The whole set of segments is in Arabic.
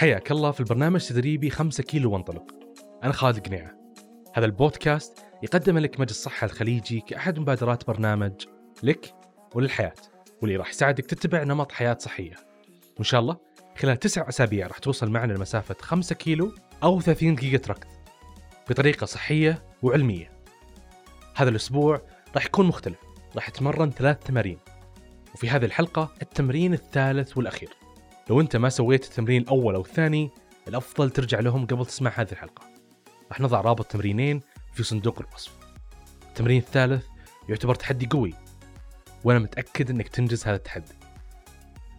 حياك الله في البرنامج تدريبي 5 كيلو وانطلق. أنا خالد قنيعة. هذا البودكاست يقدم لك مجلس الصحة الخليجي كأحد مبادرات برنامج لك وللحياة واللي راح يساعدك تتبع نمط حياة صحية. وإن شاء الله خلال تسع أسابيع راح توصل معنا لمسافة 5 كيلو أو 30 دقيقة ركض بطريقة صحية وعلمية. هذا الأسبوع راح يكون مختلف راح تمرن ثلاث تمارين. وفي هذه الحلقة التمرين الثالث والأخير. لو أنت ما سويت التمرين الأول أو الثاني الأفضل ترجع لهم قبل تسمع هذه الحلقة. راح نضع رابط تمرينين في صندوق الوصف. التمرين الثالث يعتبر تحدي قوي وأنا متأكد أنك تنجز هذا التحدي.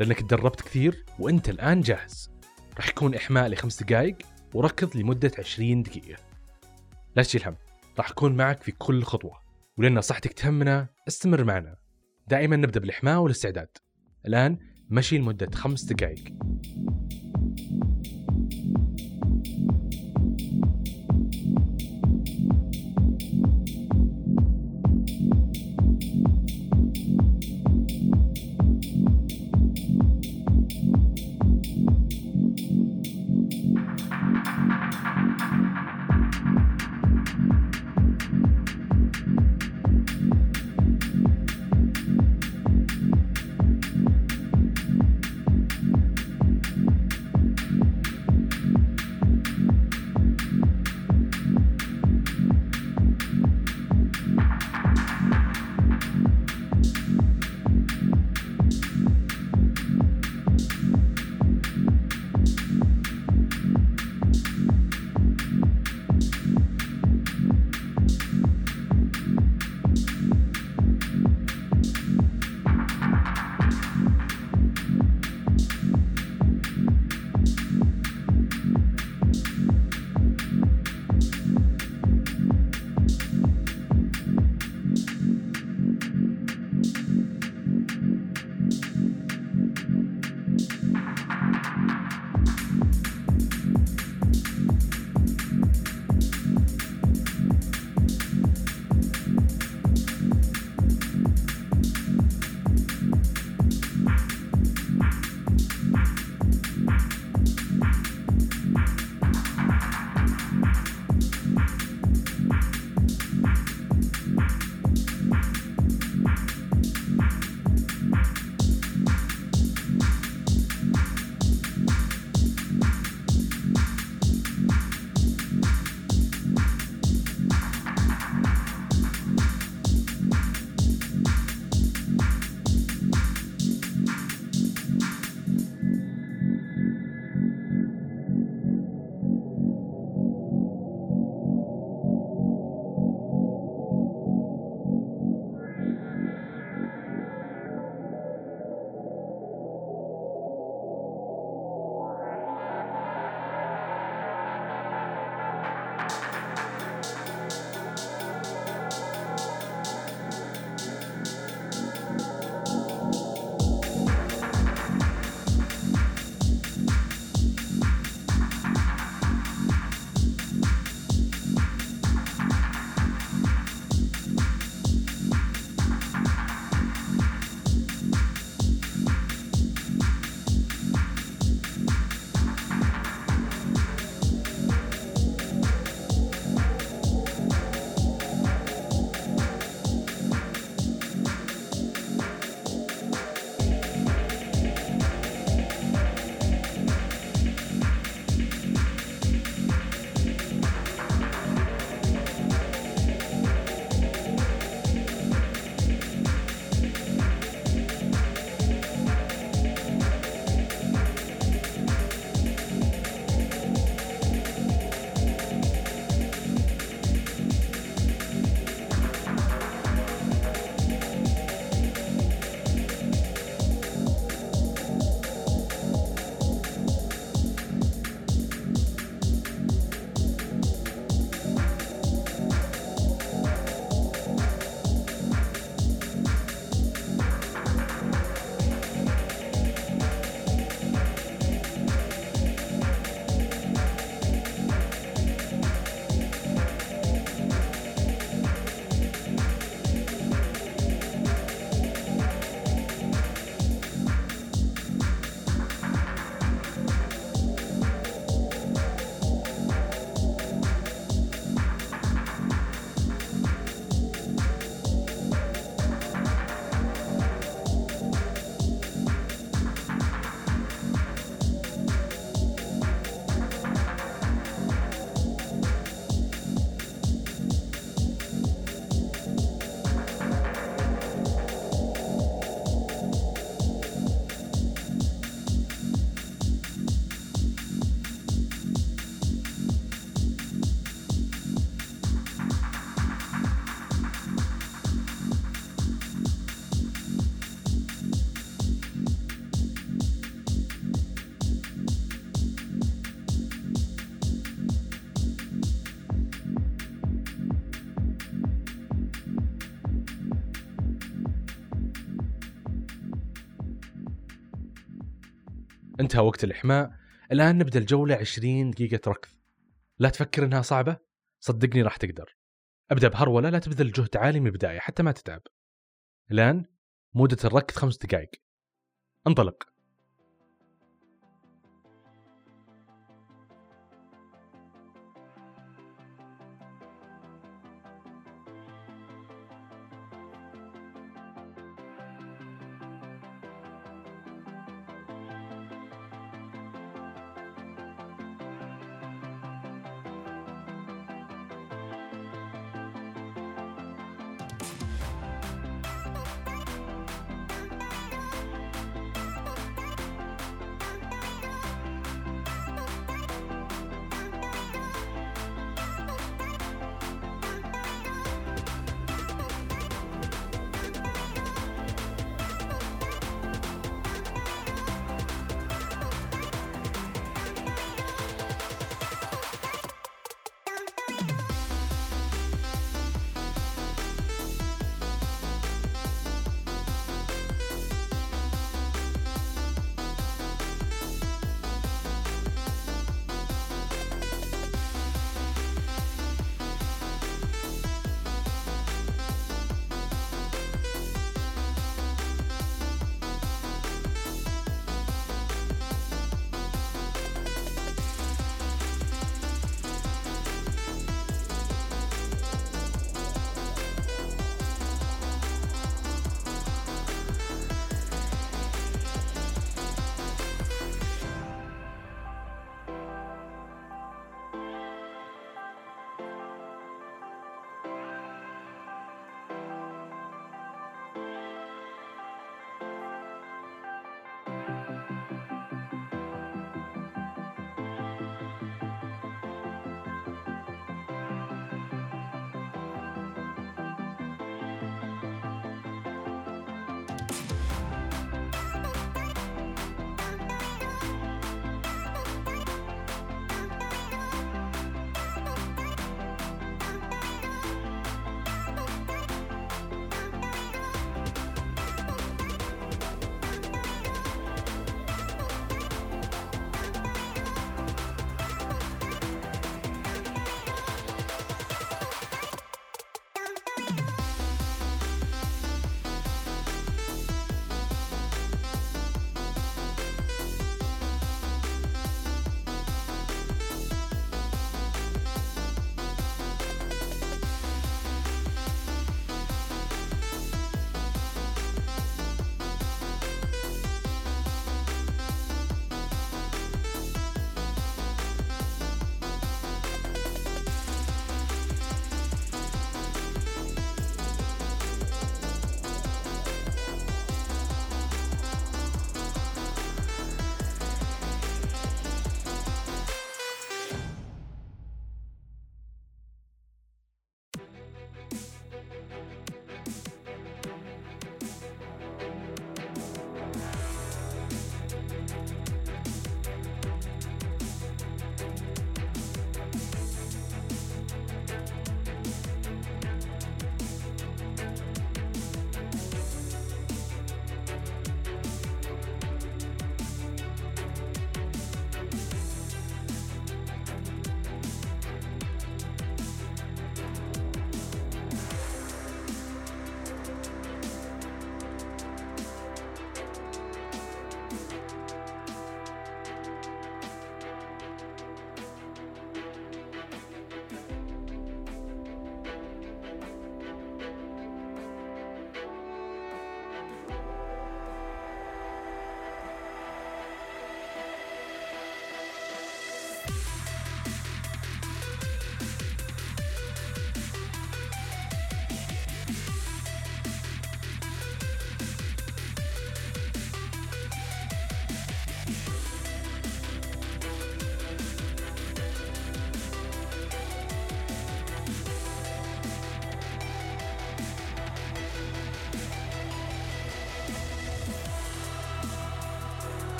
لأنك تدربت كثير وأنت الآن جاهز. راح يكون إحماء لخمس دقائق وركض لمدة 20 دقيقة. لا تشيل هم راح أكون معك في كل خطوة. ولأن صحتك تهمنا استمر معنا. دائما نبدأ بالإحماء والاستعداد. الآن مشي لمدة خمس دقائق انتهى وقت الإحماء. الآن نبدأ الجولة 20 دقيقة ركض. لا تفكر إنها صعبة؟ صدقني راح تقدر. أبدأ بهرولة لا تبذل جهد عالي من البداية حتى ما تتعب. الآن مدة الركض خمس دقائق. انطلق.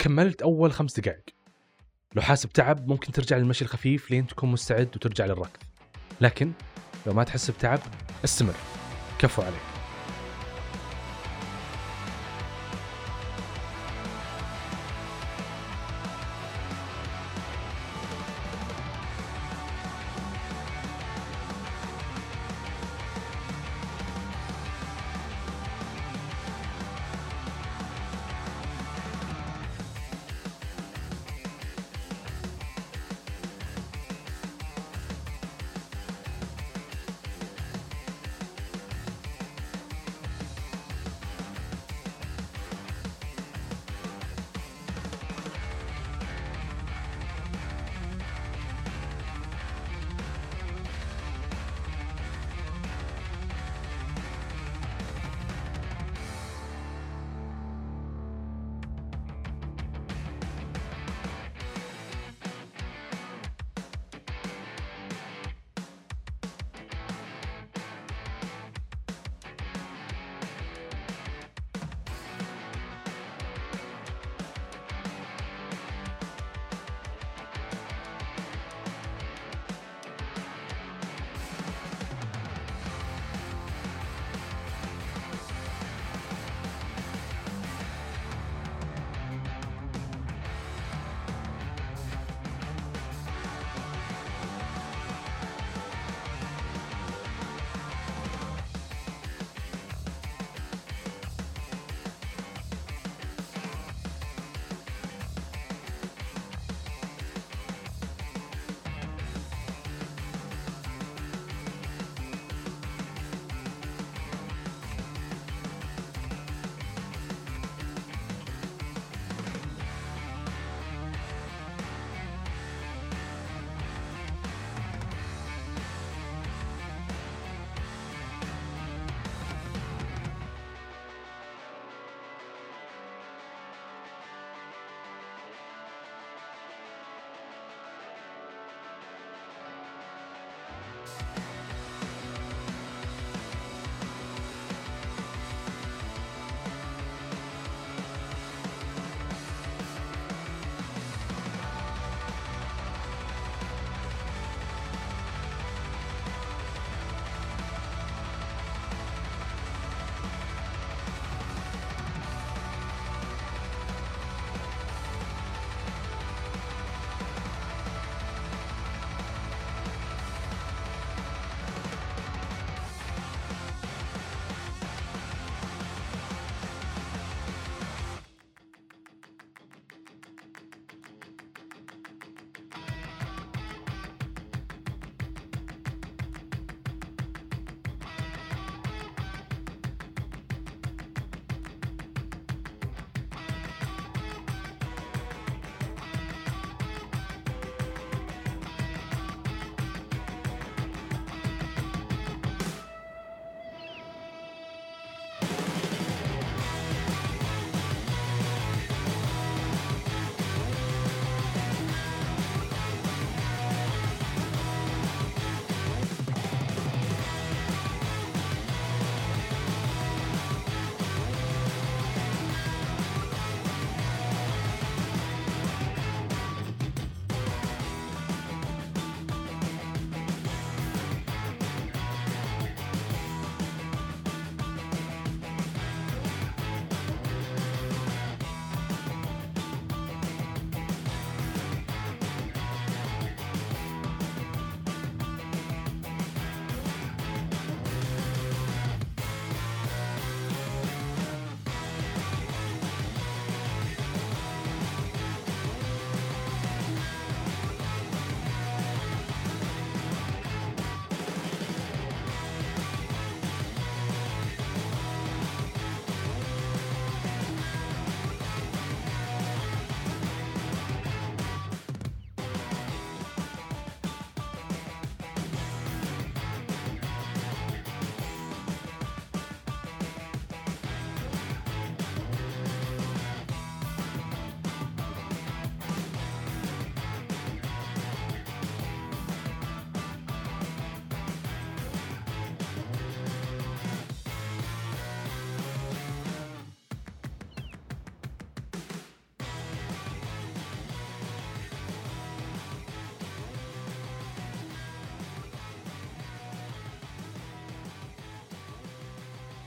كملت أول خمس دقائق. لو حاسب تعب ممكن ترجع للمشي الخفيف لين تكون مستعد وترجع للركض. لكن لو ما تحس بتعب استمر. كفو عليك.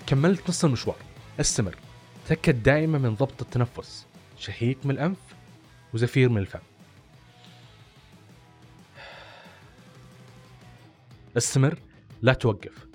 كملت نص المشوار. استمر. تأكد دائما من ضبط التنفس. شهيق من الأنف وزفير من الفم. استمر. لا توقف.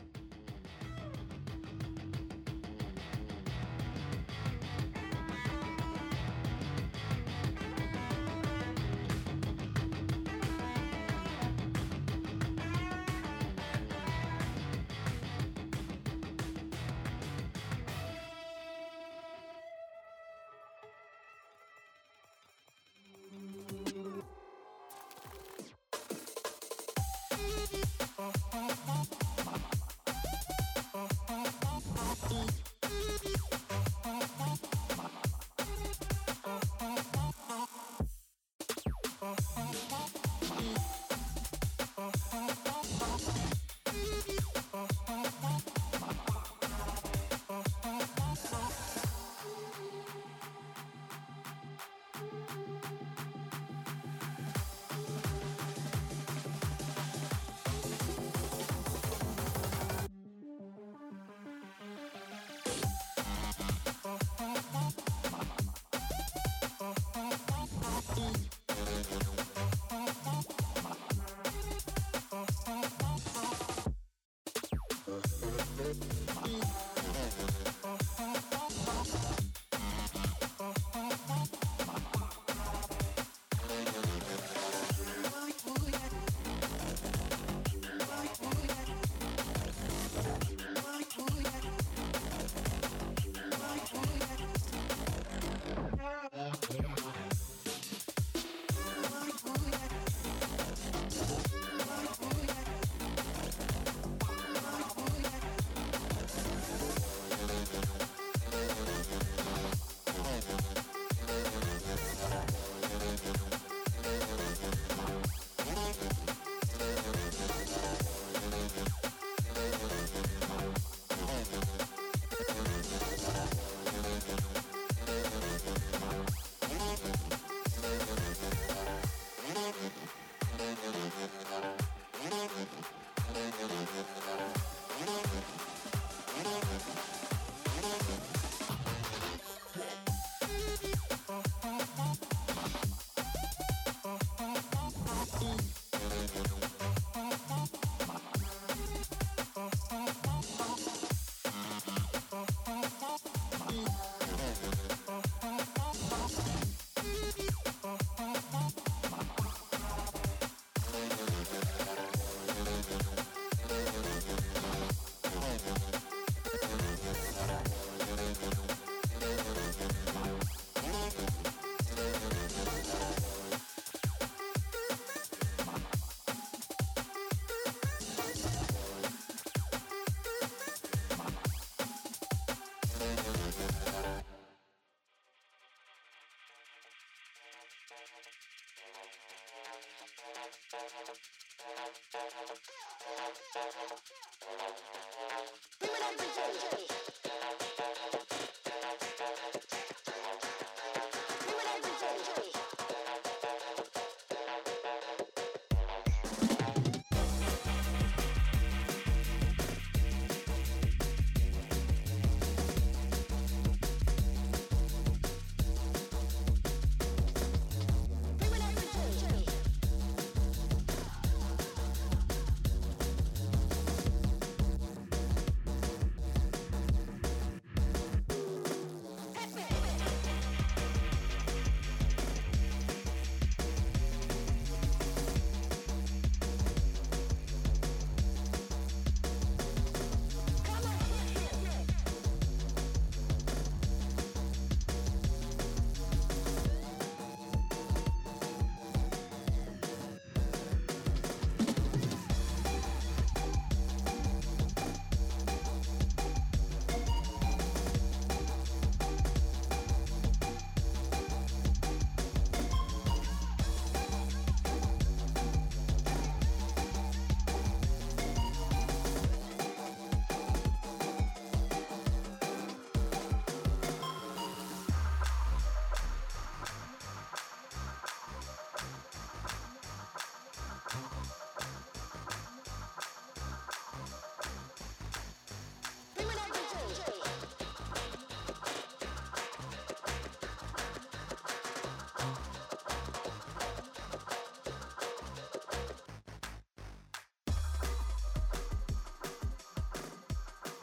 Thank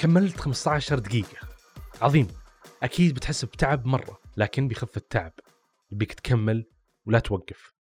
كملت 15 دقيقة. عظيم. أكيد بتحس بتعب مرة لكن بيخف التعب. يبيك تكمل ولا توقف.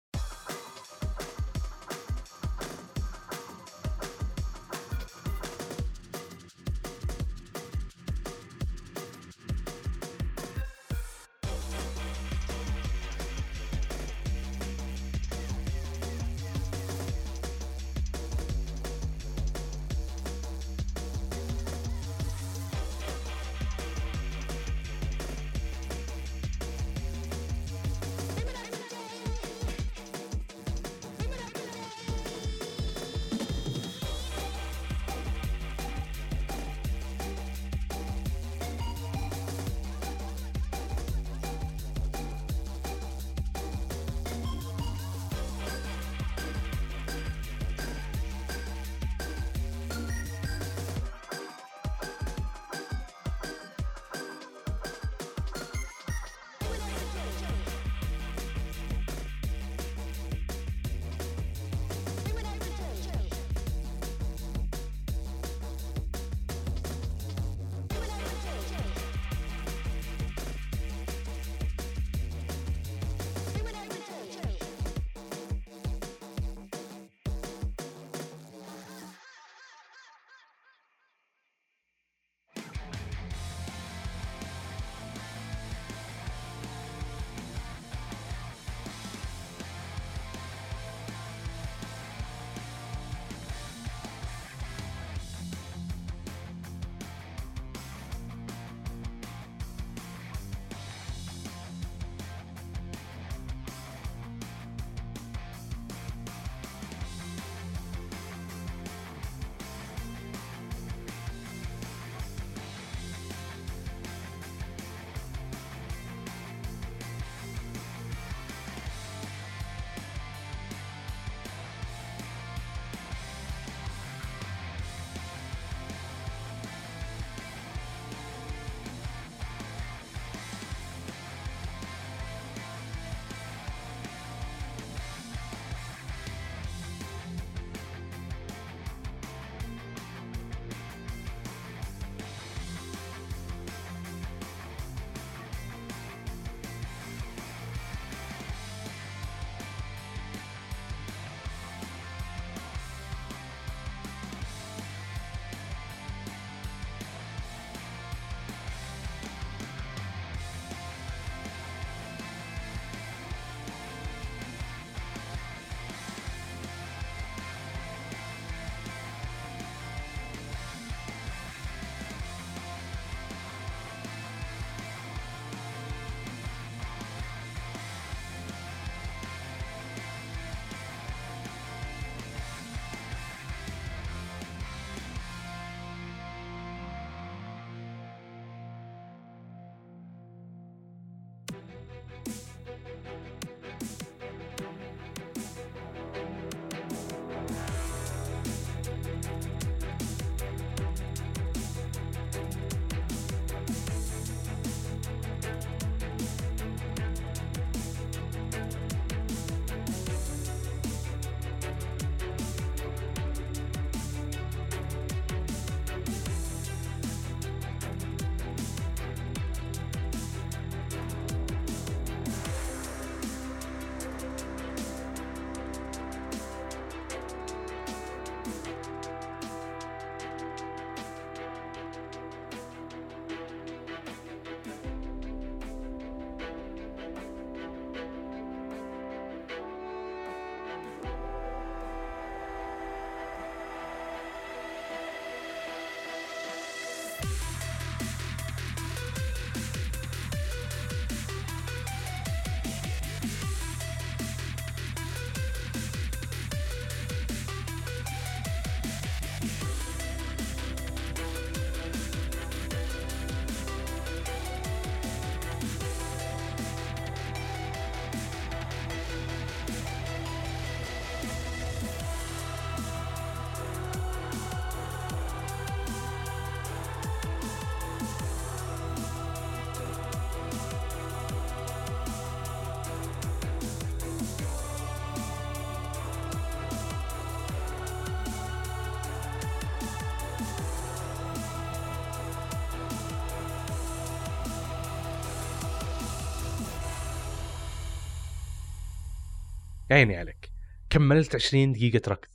عيني عليك. كملت 20 دقيقة ركض.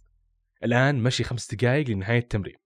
الآن مشي خمس دقائق لنهاية التمرين.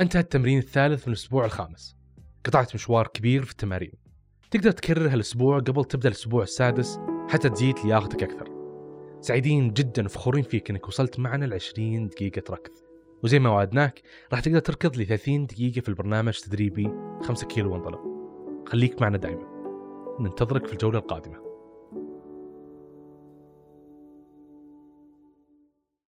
انتهى التمرين الثالث من الأسبوع الخامس. قطعت مشوار كبير في التمارين. تقدر تكرر هالأسبوع قبل تبدأ الأسبوع السادس حتى تزيد لياقتك أكثر. سعيدين جدا وفخورين فيك إنك وصلت معنا ل 20 دقيقة ركض. وزي ما وعدناك راح تقدر تركض ل 30 دقيقة في البرنامج التدريبي 5 كيلو وانطلق. خليك معنا دائما ننتظرك في الجولة القادمة.